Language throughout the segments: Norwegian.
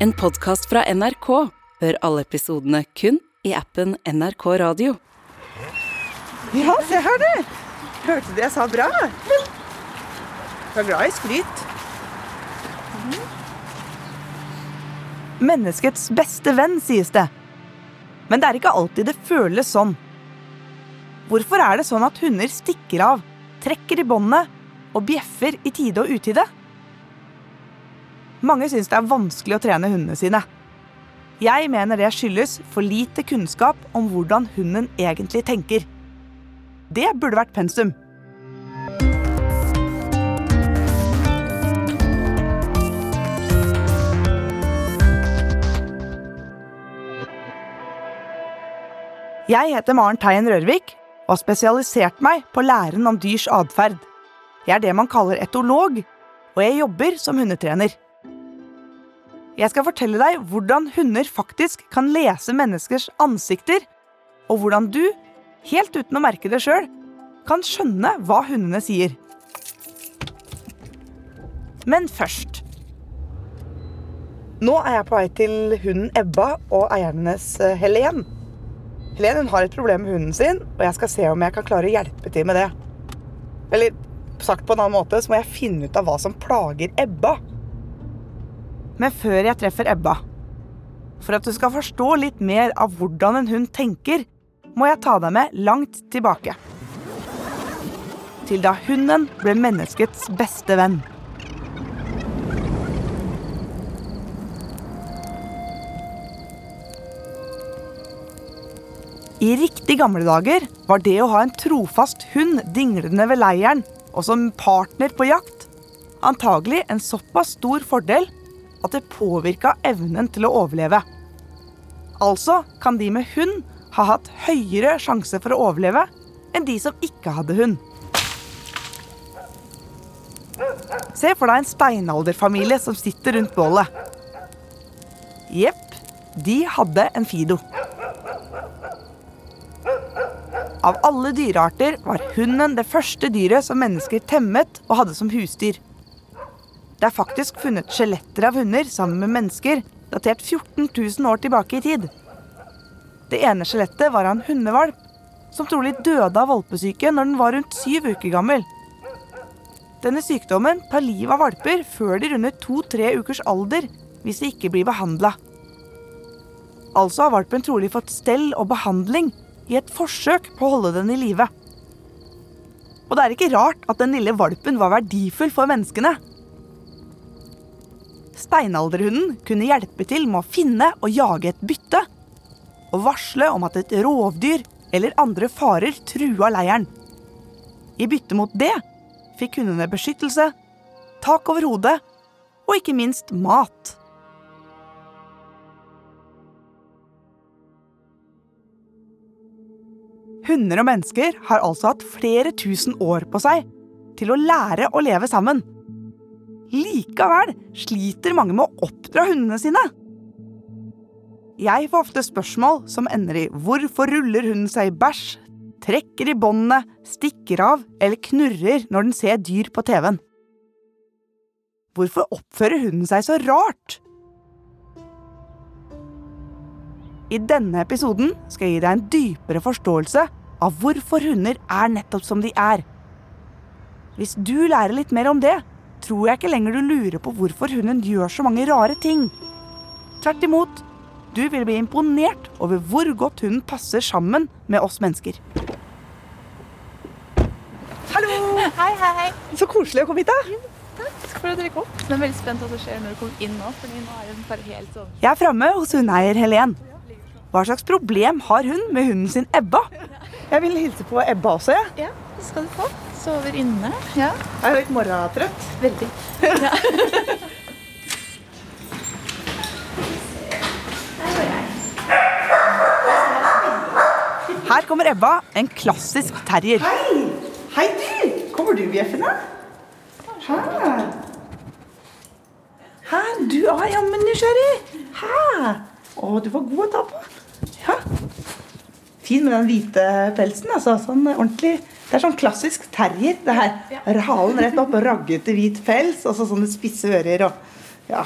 En podkast fra NRK. Hør alle episodene kun i appen NRK Radio. Ja, se her, du. Hørte du jeg sa bra? Du er glad i skryt. Menneskets beste venn, sies det. Men det er ikke alltid det føles sånn. Hvorfor er det sånn at hunder stikker av, trekker i båndet og bjeffer i tide og utide? Mange syns det er vanskelig å trene hundene sine. Jeg mener det skyldes for lite kunnskap om hvordan hunden egentlig tenker. Det burde vært pensum. Jeg heter Maren Teien Rørvik og har spesialisert meg på læren om dyrs atferd. Jeg er det man kaller etolog, og jeg jobber som hundetrener. Jeg skal fortelle deg hvordan hunder faktisk kan lese menneskers ansikter, og hvordan du, helt uten å merke det sjøl, kan skjønne hva hundene sier. Men først Nå er jeg på vei til hunden Ebba og eieren hennes eh, Helen. Helen hun har et problem med hunden sin, og jeg skal se om jeg kan klare å hjelpe til med det. Eller sagt på en annen måte, så må jeg finne ut av hva som plager Ebba. Men før jeg treffer Ebba, for at du skal forstå litt mer av hvordan en hund tenker, må jeg ta deg med langt tilbake. Til da hunden ble menneskets beste venn. I riktig gamle dager var det å ha en trofast hund dinglende ved leiren og som partner på jakt antagelig en såpass stor fordel at det påvirka evnen til å overleve. Altså kan de med hund ha hatt høyere sjanse for å overleve enn de som ikke hadde hund. Se for deg en steinalderfamilie som sitter rundt bålet. Jepp, de hadde en Fido. Av alle dyrearter var hunden det første dyret som mennesker temmet og hadde som husdyr. Det er faktisk funnet skjeletter av hunder sammen med mennesker datert 14 000 år tilbake i tid. Det ene skjelettet var av en hundevalp som trolig døde av valpesyke når den var rundt syv uker gammel. Denne sykdommen tar livet av valper før de runder to-tre ukers alder hvis de ikke blir behandla. Altså har valpen trolig fått stell og behandling i et forsøk på å holde den i live. Og det er ikke rart at den lille valpen var verdifull for menneskene. Steinalderhunden kunne hjelpe til med å finne og jage et bytte, og varsle om at et rovdyr eller andre farer trua leiren. I bytte mot det fikk hundene beskyttelse, tak over hodet og ikke minst mat. Hunder og mennesker har altså hatt flere tusen år på seg til å lære å leve sammen. Likevel sliter mange med å oppdra hundene sine. Jeg får ofte spørsmål som ender i hvorfor ruller hunden seg i bæsj, trekker i båndene, stikker av eller knurrer når den ser dyr på TV-en. Hvorfor oppfører hunden seg så rart? I denne episoden skal jeg gi deg en dypere forståelse av hvorfor hunder er nettopp som de er. Hvis du lærer litt mer om det, tror jeg ikke lenger du lurer på hvorfor hunden gjør så mange rare ting. Tvert imot, du vil bli imponert over hvor godt hunden passer sammen med oss mennesker. Hallo! Hei, hei. Så koselig å komme hit, da. Takk for at dere kom. Jeg er veldig spent på hva som skjer når du kommer inn nå. fordi nå er den bare helt sånn. Jeg er framme hos hundeeier Helen. Hva slags problem har hun med hunden sin Ebba? Jeg vil hilse på Ebba også, jeg. Ja, det skal du få. Sover inne. Ja, Jeg er litt morgentrøtt. veldig. Her kommer Ebba, en klassisk terrier. Hei! Hei, du! Kommer du bjeffende? Hæ? Hæ, du er jammen nysgjerrig. Hæ? Å, du var god å ta på. Ja. Fin med den hvite pelsen. altså, sånn ordentlig. Det er sånn klassisk terrier, det her. Halen rett opp raggete hvit pels, og så sånne spisse ører og Ja.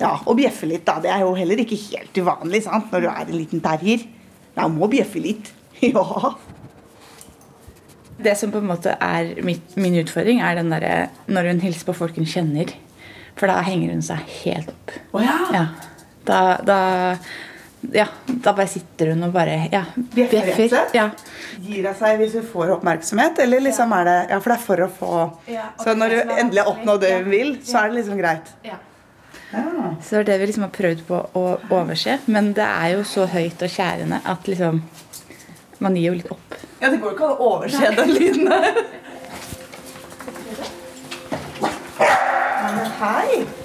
Ja, Og bjeffe litt, da. Det er jo heller ikke helt uvanlig sant? når du er en liten terrier. Ja, må bjeffe litt. Ja. Det som på en måte er mitt, min utfordring, er den derre når hun hilser på folk hun kjenner. For da henger hun seg helt opp. Oh, ja. Ja. Da, da Ja, da bare sitter hun og bare Ja, Bjeffer? Ja. Gir hun seg hvis hun får oppmerksomhet, eller liksom er det Ja, for det er for å få Så når du endelig har oppnådd det hun vil, så er det liksom greit. Så det er det vi liksom har prøvd på å overse. Men det er jo så høyt og kjærende at liksom Man gir jo litt opp. Ja, det går jo ikke an å overse den lyden der. Hei.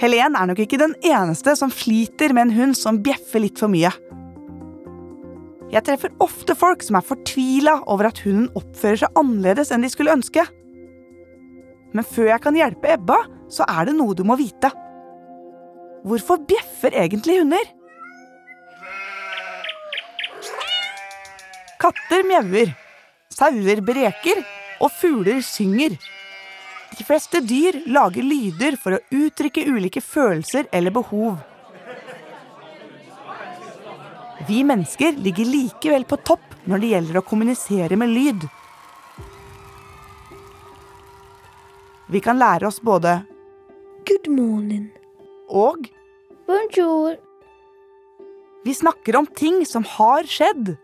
Helen er nok ikke den eneste som sliter med en hund som bjeffer litt for mye. Jeg treffer ofte folk som er fortvila over at hunden oppfører seg annerledes enn de skulle ønske. Men før jeg kan hjelpe Ebba, så er det noe du må vite. Hvorfor bjeffer egentlig hunder? Katter mjauer, sauer breker, og fugler synger. De fleste dyr lager lyder for å uttrykke ulike følelser eller behov. Vi mennesker ligger likevel på topp når det gjelder å kommunisere med lyd. Vi kan lære oss både Good morning. og Bonjour. vi snakker om ting som har skjedd.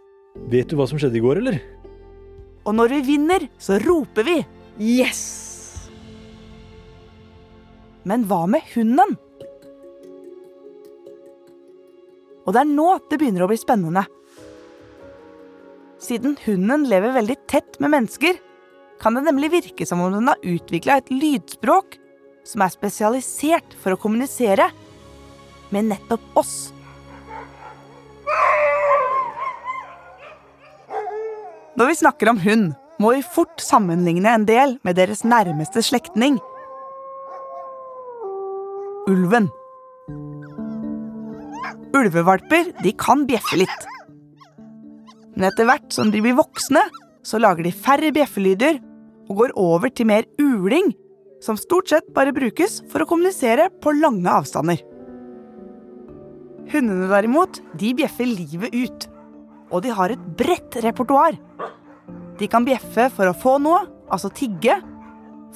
Vet du hva som skjedde i går, eller? Og når vi vinner, så roper vi. Yes! Men hva med hunden? Og det er nå det begynner å bli spennende. Siden hunden lever veldig tett med mennesker, kan det nemlig virke som om den har utvikla et lydspråk som er spesialisert for å kommunisere med nettopp oss. Når vi snakker om hund, må vi fort sammenligne en del med deres nærmeste slektning, ulven. Ulvevalper de kan bjeffe litt. Men etter hvert som de blir voksne, så lager de færre bjeffelyder og går over til mer uling, som stort sett bare brukes for å kommunisere på lange avstander. Hundene derimot, de bjeffer livet ut. Og de har et bredt repertoar. De kan bjeffe for å få noe, altså tigge,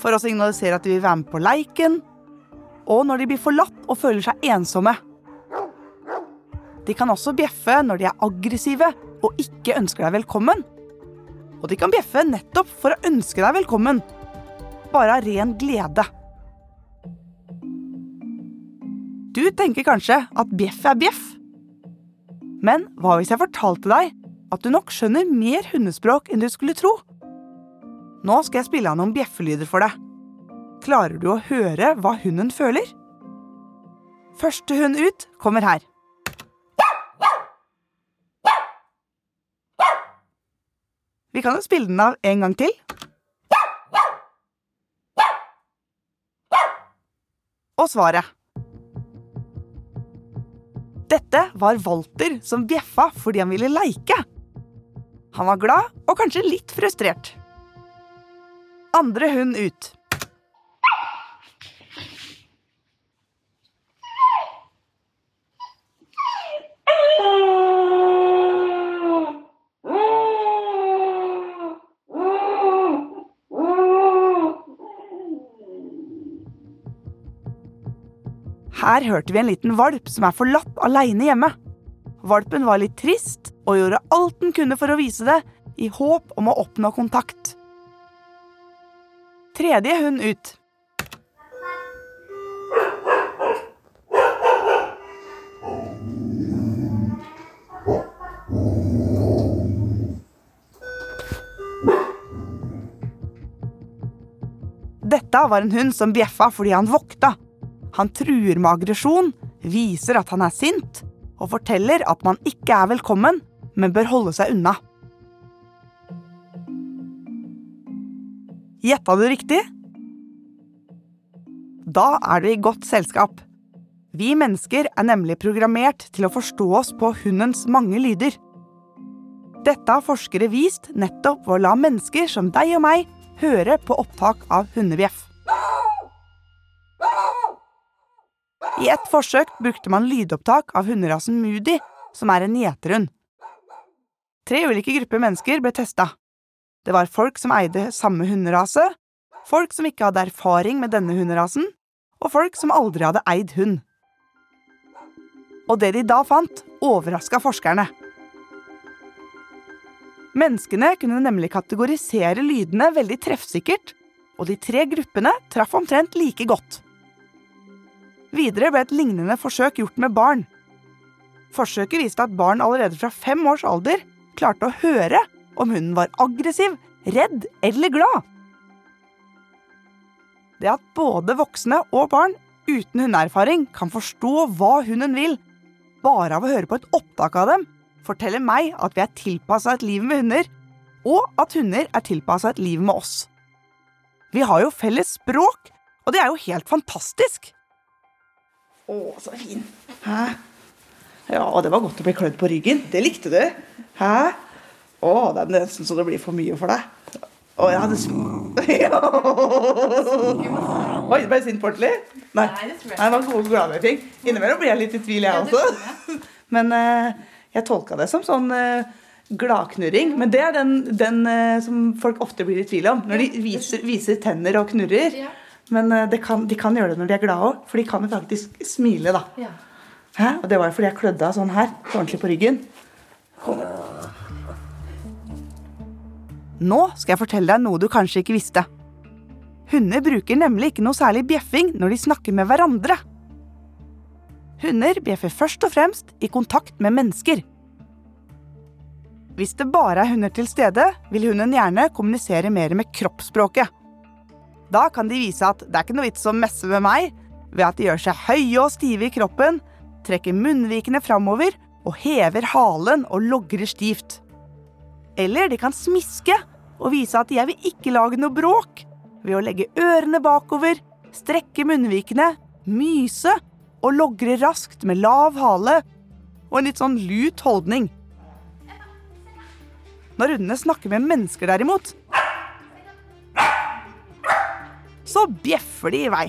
for å signalisere at de vil være med på leiken, og når de blir forlatt og føler seg ensomme. De kan også bjeffe når de er aggressive og ikke ønsker deg velkommen. Og de kan bjeffe nettopp for å ønske deg velkommen. Bare av ren glede. Du tenker kanskje at bjeff er bjeff. Men hva hvis jeg fortalte deg at du nok skjønner mer hundespråk enn du skulle tro? Nå skal jeg spille av noen bjeffelyder for deg. Klarer du å høre hva hunden føler? Første hund ut kommer her. Vi kan jo spille den av en gang til. Og svaret. Dette var Walter som bjeffa fordi han ville leike. Han var glad og kanskje litt frustrert. Andre hund ut. Her hørte vi en liten valp som er forlatt aleine hjemme. Valpen var litt trist og gjorde alt den kunne for å vise det, i håp om å oppnå kontakt. Tredje hund ut. Dette var en hund som bjeffa fordi han vokta. Han truer med aggresjon, viser at han er sint, og forteller at man ikke er velkommen, men bør holde seg unna. Gjetta du riktig? Da er du i godt selskap. Vi mennesker er nemlig programmert til å forstå oss på hundens mange lyder. Dette har forskere vist nettopp ved å la mennesker som deg og meg høre på opptak av hundebjeff. I ett forsøk brukte man lydopptak av hunderasen Moody, som er en gjeterhund. Tre ulike grupper mennesker ble testa. Det var folk som eide samme hunderase, folk som ikke hadde erfaring med denne hunderasen, og folk som aldri hadde eid hund. Og det de da fant, overraska forskerne. Menneskene kunne nemlig kategorisere lydene veldig treffsikkert, og de tre gruppene traff omtrent like godt. Videre ble et lignende forsøk gjort med barn. Forsøket viste at barn allerede fra fem års alder klarte å høre om hunden var aggressiv, redd eller glad. Det at både voksne og barn uten hundeerfaring kan forstå hva hunden vil, bare av å høre på et opptak av dem, forteller meg at vi er tilpassa et liv med hunder, og at hunder er tilpassa et liv med oss. Vi har jo felles språk, og det er jo helt fantastisk. Å, så fin. Hæ? Ja, det var godt å bli klødd på ryggen. Det likte du. Hæ? Å, det er nesten så det blir for mye for deg. Å, ja, det ja. Oi, ble jeg sint på ordentlig? Nei. Nei, det var gode, glade ting. Innimellom blir jeg litt i tvil, jeg også. Men eh, jeg tolka det som sånn eh, gladknurring. Men det er den, den eh, som folk ofte blir i tvil om. Når de viser, viser tenner og knurrer. Men eh, det kan, de kan gjøre det når de er glade òg, for de kan jo faktisk smile, da. Hæ? Og det var jo fordi jeg klødde av sånn her, ordentlig på ryggen. Nå skal jeg fortelle deg noe du kanskje ikke visste. Hunder bruker nemlig ikke noe særlig bjeffing når de snakker med hverandre. Hunder bjeffer først og fremst i kontakt med mennesker. Hvis det bare er hunder til stede, vil hunden gjerne kommunisere mer med kroppsspråket. Da kan de vise at det er ikke noe vits å messe med meg, ved at de gjør seg høye og stive i kroppen, trekker munnvikene framover og hever halen og logrer stivt. Eller de kan smiske og vise at jeg vil ikke lage noe bråk, ved å legge ørene bakover, strekke munnvikene, myse og logre raskt med lav hale og en litt sånn lut holdning. Når hundene snakker med mennesker, derimot, så bjeffer de i vei.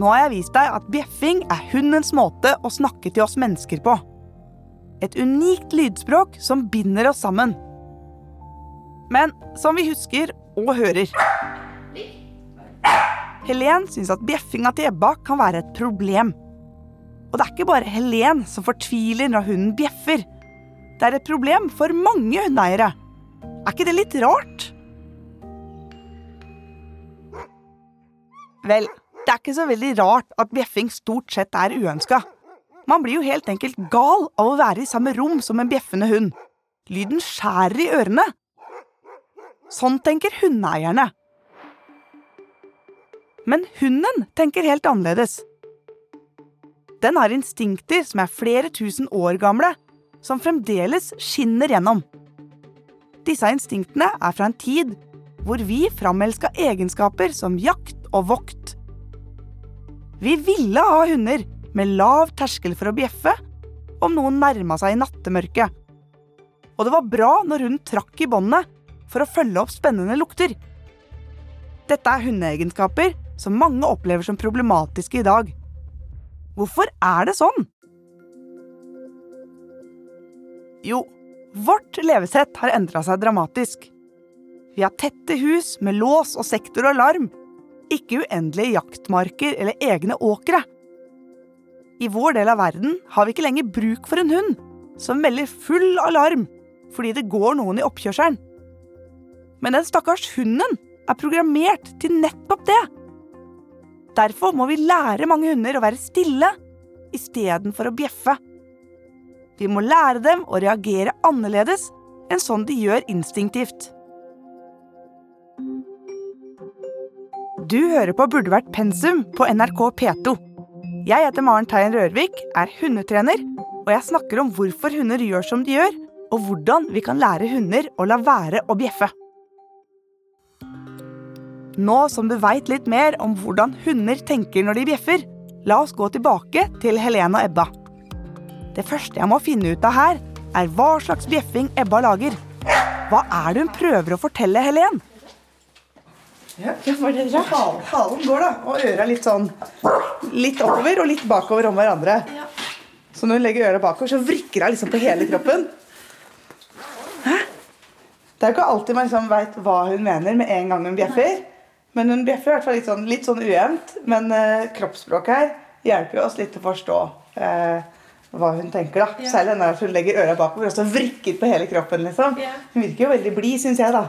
Nå har jeg vist deg at bjeffing er hundens måte å snakke til oss mennesker på. Et unikt lydspråk som binder oss sammen. Men som vi husker og hører. Helen syns at bjeffinga til Ebba kan være et problem. Og det er ikke bare Helen som fortviler når hunden bjeffer. Det er et problem for mange hundeeiere. Er ikke det litt rart? Vel, det er ikke så veldig rart at bjeffing stort sett er uønska. Man blir jo helt enkelt gal av å være i samme rom som en bjeffende hund. Lyden skjærer i ørene. Sånn tenker hundeeierne. Men hunden tenker helt annerledes. Den har instinkter som er flere tusen år gamle, som fremdeles skinner gjennom. Disse instinktene er fra en tid hvor vi framelska egenskaper som jakt og vokt. Vi ville ha hunder med lav terskel for å bjeffe om noen nærma seg i nattemørket. Og det var bra når hun trakk i båndet for å følge opp spennende lukter. Dette er hundeegenskaper som mange opplever som problematiske i dag. Hvorfor er det sånn? Jo, vårt levesett har endra seg dramatisk. Vi har tette hus med lås og sektor og alarm, ikke uendelige jaktmarker eller egne åkre. I vår del av verden har vi ikke lenger bruk for en hund som melder full alarm fordi det går noen i oppkjørselen. Men den stakkars hunden er programmert til nettopp det. Derfor må vi lære mange hunder å være stille istedenfor å bjeffe. Vi må lære dem å reagere annerledes enn sånn de gjør instinktivt. Du hører på Burde vært pensum på NRK P2. Jeg heter Maren Teien Rørvik, er hundetrener, og jeg snakker om hvorfor hunder gjør som de gjør, og hvordan vi kan lære hunder å la være å bjeffe. Nå som du veit litt mer om hvordan hunder tenker når de bjeffer, la oss gå tilbake til Helene og Ebba. Det første jeg må finne ut av her, er hva slags bjeffing Ebba lager. Hva er det hun prøver å fortelle Helen? Ja, var det rart? Halen, halen går, da. Og øra litt sånn Litt oppover og litt bakover om hverandre. Så når hun legger øra bakover, så vrikker hun liksom på hele kroppen. Hæ? Det er jo ikke alltid man liksom veit hva hun mener med en gang hun bjeffer. Men hun bjeffer i hvert fall litt sånn, litt sånn ujevnt. Men eh, kroppsspråket her hjelper jo oss litt til å forstå eh, hva hun tenker. da. Særlig når hun legger øra bakover og så vrikker på hele kroppen. liksom. Hun virker jo veldig blid, syns jeg, da.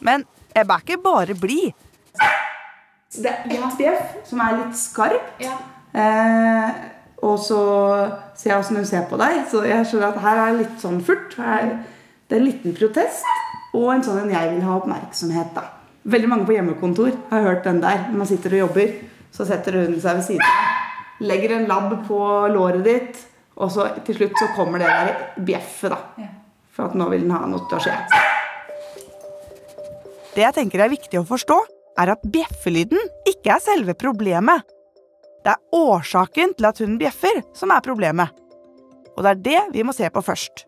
Men Ebba er ikke bare blid. Det er ett bjeff som er litt skarpt. Eh, og så ser jeg åssen hun ser på deg. Så jeg skjønner at her er litt sånn furt. Her, det er en liten protest og en sånn en jeg vil ha oppmerksomhet. da. Veldig mange på hjemmekontor har hørt den der. Når man sitter og jobber, så setter hun seg ved siden av. Legger en labb på låret ditt, og så til slutt så kommer det der bjeffet, da. For at nå vil den ha noe til å skje. Det jeg tenker er viktig å forstå, er at bjeffelyden ikke er selve problemet. Det er årsaken til at hunden bjeffer, som er problemet. Og det er det vi må se på først.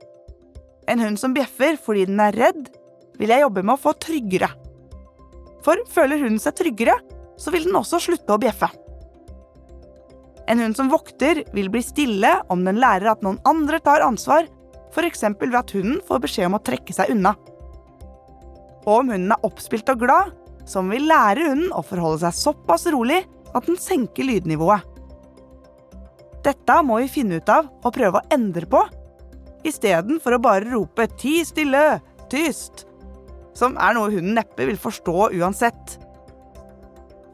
En hund som bjeffer fordi den er redd, vil jeg jobbe med å få tryggere. For føler hunden seg tryggere, så vil den også slutte å bjeffe. En hund som vokter, vil bli stille om den lærer at noen andre tar ansvar, f.eks. ved at hunden får beskjed om å trekke seg unna. Og om hunden er oppspilt og glad, så vil vi lære hunden å forholde seg såpass rolig at den senker lydnivået. Dette må vi finne ut av og prøve å endre på, istedenfor å bare rope 'ti stille', 'tyst', som er noe hunden neppe vil forstå uansett.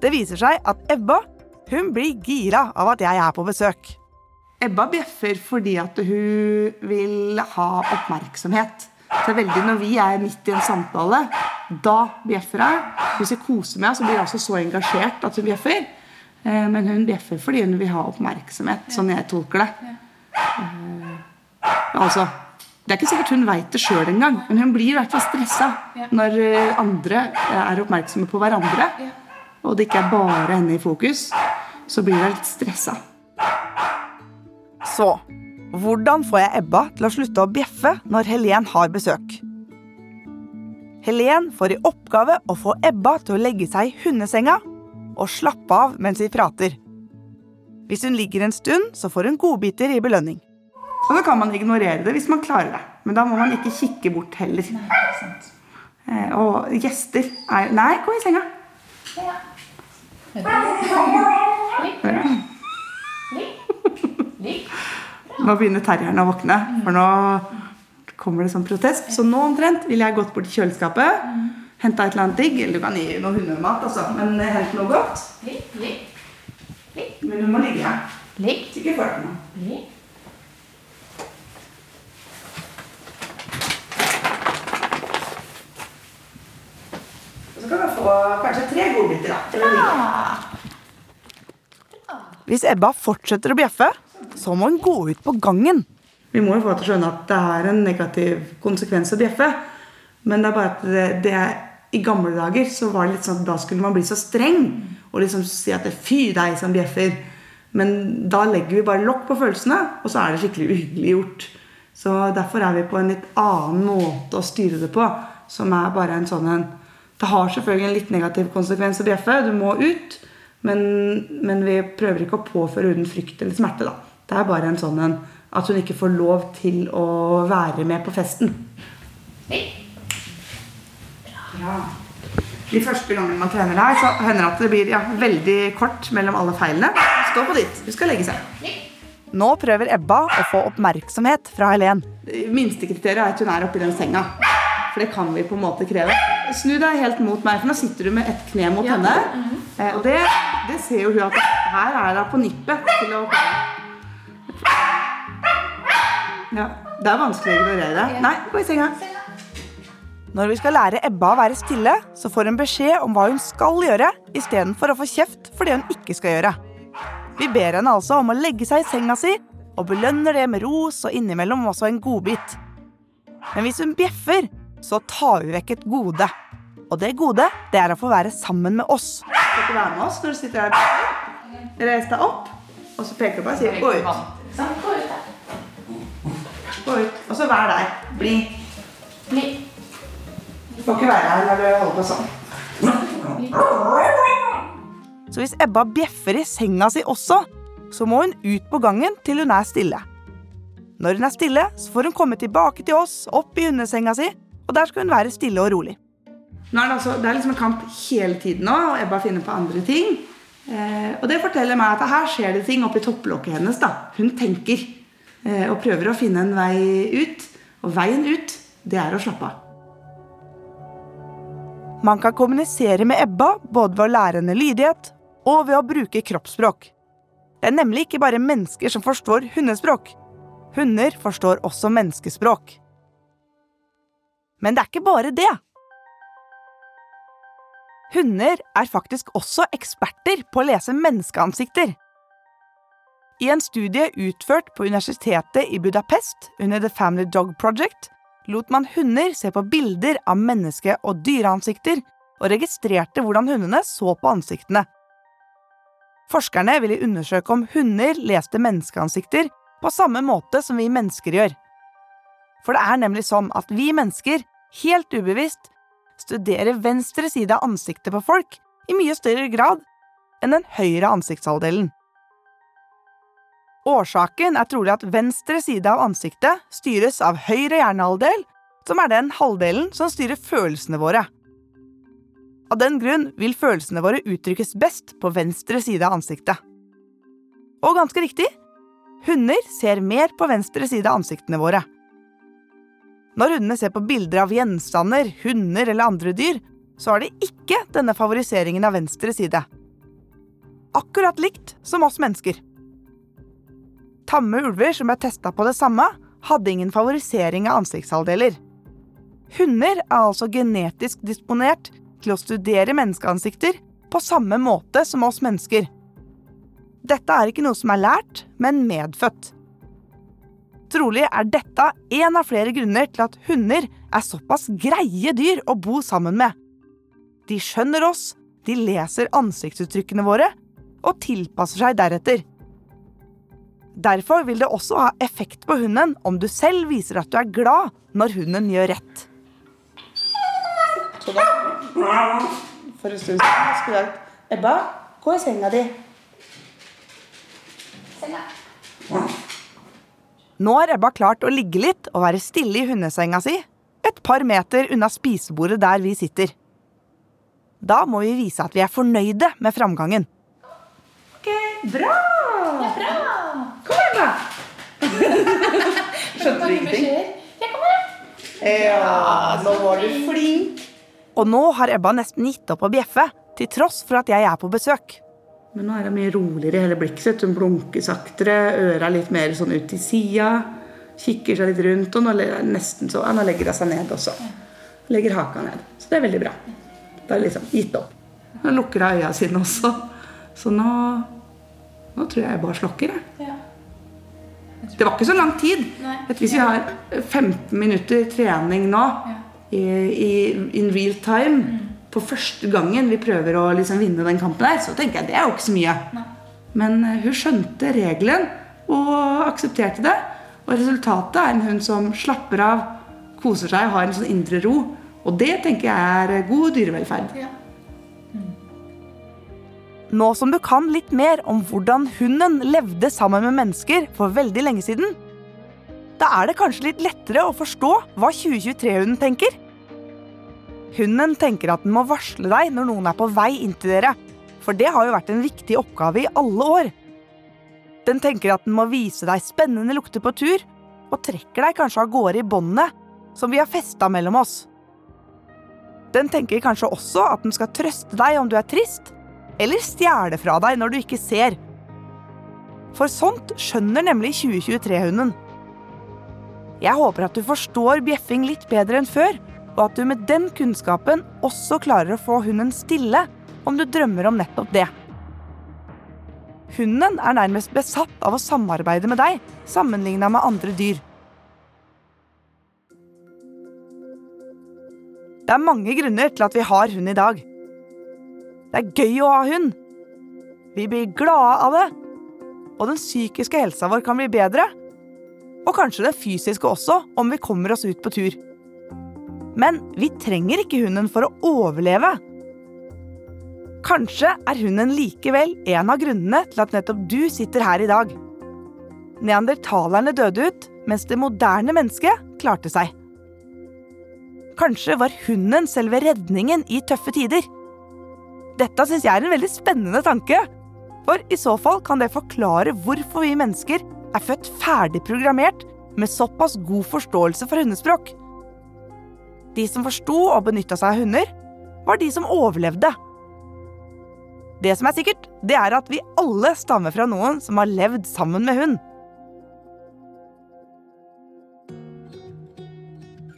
Det viser seg at Ebba hun blir gira av at jeg er på besøk. Ebba bjeffer fordi at hun vil ha oppmerksomhet. Så veldig Når vi er midt i en samtale, da bjeffer hun. Hvis jeg koser meg, så blir hun også så engasjert at hun bjeffer. Eh, Men hun bjeffer fordi hun vil ha oppmerksomhet, sånn jeg tolker det. Eh, Altså, det er ikke sikkert hun veit det sjøl engang, men hun blir i hvert fall stressa når eh, andre er oppmerksomme på hverandre, og det ikke er bare henne i fokus. Så blir hun litt stressa. Så hvordan får jeg Ebba til å slutte å bjeffe når Helen har besøk? Helen får i oppgave å få Ebba til å legge seg i hundesenga og slappe av mens vi prater. Hvis hun ligger en stund, så får hun godbiter i belønning. Og da kan man ignorere det hvis man klarer det. Men da må man ikke kikke bort heller. Nei, og gjester er Nei, gå i senga. Nå begynner terrieren å våkne, for nå kommer det sånn protest. Så nå omtrent ville jeg gått bort til kjøleskapet, henta et eller annet digg. Eller du kan gi noe hundemat, altså. Men hent noe godt. Men du må ligge her. Ikke deg nå. Så kan du få kanskje tre godbiter, da. Hvis Ebba fortsetter å bjeffe, så må hun gå ut på gangen. Vi må jo få til å skjønne at det er en negativ konsekvens å bjeffe. Men det er bare at det, det er, i gamle dager så var det litt sånn at da skulle man bli så streng og liksom si at det er fy deg som bjeffer. Men da legger vi bare lokk på følelsene, og så er det skikkelig uhyggelig gjort. Så derfor er vi på en litt annen måte å styre det på, som er bare en sånn en Det har selvfølgelig en litt negativ konsekvens å bjeffe. Du må ut. Men, men vi prøver ikke å påføre hunden frykt eller smerte. da. Det er bare en sånn en at hun ikke får lov til å være med på festen. Ja. De første gangene man trener her, så hender det at det blir ja, veldig kort mellom alle feilene. Stå på ditt. Du skal legge seg. Nå prøver Ebba å få oppmerksomhet fra Helen. Minstekriteriet er at hun er oppi den senga. For det kan vi på en måte kreve. Snu deg helt mot meg, for nå sitter du med ett kne mot henne. Eh, Og det, det ser jo hun at her er hun på nippet til å Ja, Det er vanskelig å ignorere. Nei, gå i senga. Når vi skal lære Ebba å være stille, så får hun beskjed om hva hun skal gjøre, istedenfor å få kjeft for det hun ikke skal gjøre. Vi ber henne altså om å legge seg i senga si, og belønner det med ros og innimellom også en godbit. Men hvis hun bjeffer, så tar vi vekk et gode. Og det gode, det er å få være sammen med oss. Skal ikke være med oss når du sitter her. Reis deg opp, og så peker du på og sier 'gå ut'. Gå ut. Og så vær der. Bli. Du får ikke være her når du holder på sånn. Så hvis Ebba bjeffer i senga si også, så må hun ut på gangen til hun er stille. Når hun er stille, så får hun komme tilbake til oss, opp i hundesenga si, og der skal hun være stille og rolig. Nå er det, altså, det er liksom en kamp hele tiden nå, og Ebba finner på andre ting. Eh, og det forteller meg at her skjer det ting oppi topplokket hennes. da. Hun tenker eh, og prøver å finne en vei ut. Og veien ut, det er å slappe av. Man kan kommunisere med Ebba både ved å lære henne lydighet og ved å bruke kroppsspråk. Det er nemlig ikke bare mennesker som forstår hundespråk. Hunder forstår også menneskespråk. Men det er ikke bare det. Hunder er faktisk også eksperter på å lese menneskeansikter. I en studie utført på universitetet i Budapest under The Family Dog Project lot man hunder se på bilder av menneske- og dyreansikter og registrerte hvordan hundene så på ansiktene. Forskerne ville undersøke om hunder leste menneskeansikter på samme måte som vi mennesker gjør. For det er nemlig sånn at vi mennesker, helt ubevisst, studerer venstre side av ansiktet på folk i mye større grad enn den høyre ansiktshalvdelen. Årsaken er trolig at venstre side av ansiktet styres av høyre hjernehalvdel, som er den halvdelen som styrer følelsene våre. Av den grunn vil følelsene våre uttrykkes best på venstre side av ansiktet. Og ganske riktig, hunder ser mer på venstre side av ansiktene våre. Når hundene ser på bilder av gjenstander, hunder eller andre dyr, så har de ikke denne favoriseringen av venstre side. Akkurat likt som oss mennesker. Tamme ulver som ble testa på det samme, hadde ingen favorisering av ansiktshalvdeler. Hunder er altså genetisk disponert til å studere menneskeansikter på samme måte som oss mennesker. Dette er ikke noe som er lært, men medfødt. Trolig er dette en av flere grunner til at hunder er såpass greie dyr å bo sammen med. De skjønner oss, de leser ansiktsuttrykkene våre og tilpasser seg deretter. Derfor vil det også ha effekt på hunden om du selv viser at du er glad når hunden gjør rett. Så da, for en stund siden skulle jeg Ebba, gå i senga di. Nå har Ebba klart å ligge litt og være stille i hundesenga si, et par meter unna spisebordet der vi sitter. Da må vi vise at vi er fornøyde med framgangen. Ok, bra! Ja, bra! Kom her, da. Skjønte du ingenting? Ja, nå var du flink. Og nå har Ebba nesten gitt opp å bjeffe, til tross for at jeg er på besøk. Men nå er det mye roligere i hele blikket sitt. Hun blunker saktere, øra litt mer sånn ut til sida. Kikker seg litt rundt, og nå, så, ja, nå legger hun seg ned også. Legger haka ned. Så det er veldig bra. Da er det liksom gitt opp. Nå lukker hun øya sine også. Så nå, nå tror jeg jeg bare slokker. Jeg. Det var ikke så lang tid. Nei. hvis vi har 15 minutter trening nå i, i in real time på første gangen vi prøver å liksom vinne den kampen der, så tenker jeg det er jo ikke så mye. Men eh, hun skjønte regelen og aksepterte det. Og resultatet er en hund som slapper av, koser seg, har en sånn indre ro. Og det tenker jeg er eh, god dyrevelferd. Nå som du kan litt mer om hvordan hunden levde sammen med mennesker for veldig lenge siden, da er det kanskje litt lettere å forstå hva 2023-hunden tenker. Hunden tenker at den må varsle deg når noen er på vei inn til dere, for det har jo vært en viktig oppgave i alle år. Den tenker at den må vise deg spennende lukter på tur, og trekker deg kanskje av gårde i båndet som vi har festa mellom oss. Den tenker kanskje også at den skal trøste deg om du er trist, eller stjele fra deg når du ikke ser. For sånt skjønner nemlig 2023-hunden. Jeg håper at du forstår bjeffing litt bedre enn før, og at du med den kunnskapen også klarer å få hunden stille om du drømmer om nettopp det. Hunden er nærmest besatt av å samarbeide med deg, sammenligna med andre dyr. Det er mange grunner til at vi har hund i dag. Det er gøy å ha hund. Vi blir glade av det. Og den psykiske helsa vår kan bli bedre. Og kanskje den fysiske også, om vi kommer oss ut på tur. Men vi trenger ikke hunden for å overleve. Kanskje er hunden likevel en av grunnene til at nettopp du sitter her i dag. Neandertalerne døde ut, mens det moderne mennesket klarte seg. Kanskje var hunden selve redningen i tøffe tider. Dette syns jeg er en veldig spennende tanke. For i så fall kan det forklare hvorfor vi mennesker er født ferdig programmert med såpass god forståelse for hundespråk. De som forsto og benytta seg av hunder, var de som overlevde. Det som er sikkert, det er at vi alle stammer fra noen som har levd sammen med hund.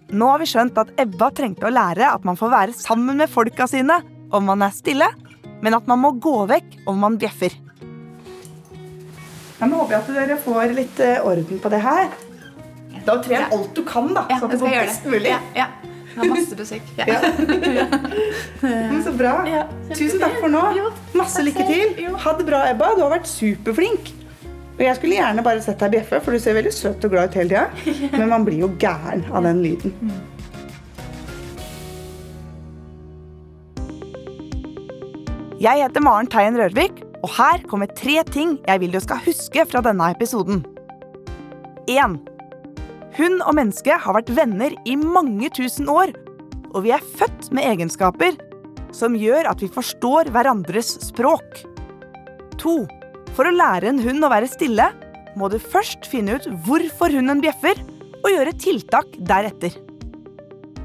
Nå har vi skjønt at Ebba trengte å lære at man får være sammen med folka sine om man er stille, men at man må gå vekk om man bjeffer. Nå håper jeg at dere får litt eh, orden på det her. Da tren alt du kan, da. Ja, så at det går best mulig. Ja, ja. Har masse besøk. Ja. Men så bra. Ja, Tusen takk for nå. Jo, Masse lykke til. Jo. Ha det bra, Ebba. Du har vært superflink. Og jeg skulle gjerne bare sett deg bjeffe, for du ser veldig søt og glad ut hele tida. Men man blir jo gæren av den lyden. Jeg heter Maren Teien Rørvik, og her kommer tre ting jeg vil du skal huske fra denne episoden. 1. Hund og menneske har vært venner i mange tusen år, og vi er født med egenskaper som gjør at vi forstår hverandres språk. 2. For å lære en hund å være stille, må du først finne ut hvorfor hunden bjeffer, og gjøre tiltak deretter.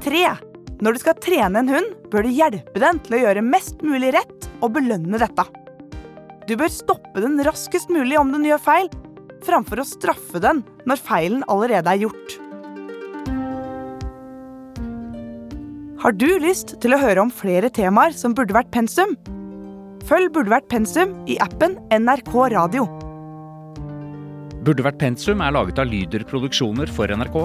3. Når du skal trene en hund, bør du hjelpe den til å gjøre mest mulig rett og belønne dette. Du bør stoppe den raskest mulig om den gjør feil, framfor å straffe den når feilen allerede er gjort. Har du lyst til å høre om flere temaer som burde vært pensum? Følg Burde vært pensum i appen NRK Radio. Burde vært pensum er laget av Lyder Produksjoner for NRK.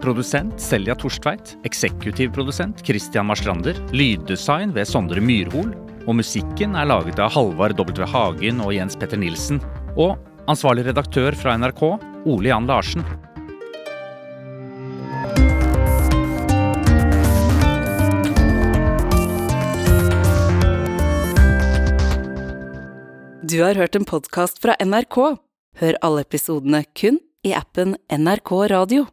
Produsent Selja Torstveit. Eksekutiv produsent Christian Marstrander. Lyddesign ved Sondre Myrhol. Og musikken er laget av Halvard W. Hagen og Jens Petter Nilsen. Og ansvarlig redaktør fra NRK, Ole Jan Larsen. Du har hørt en podkast fra NRK. Hør alle episodene kun i appen NRK Radio.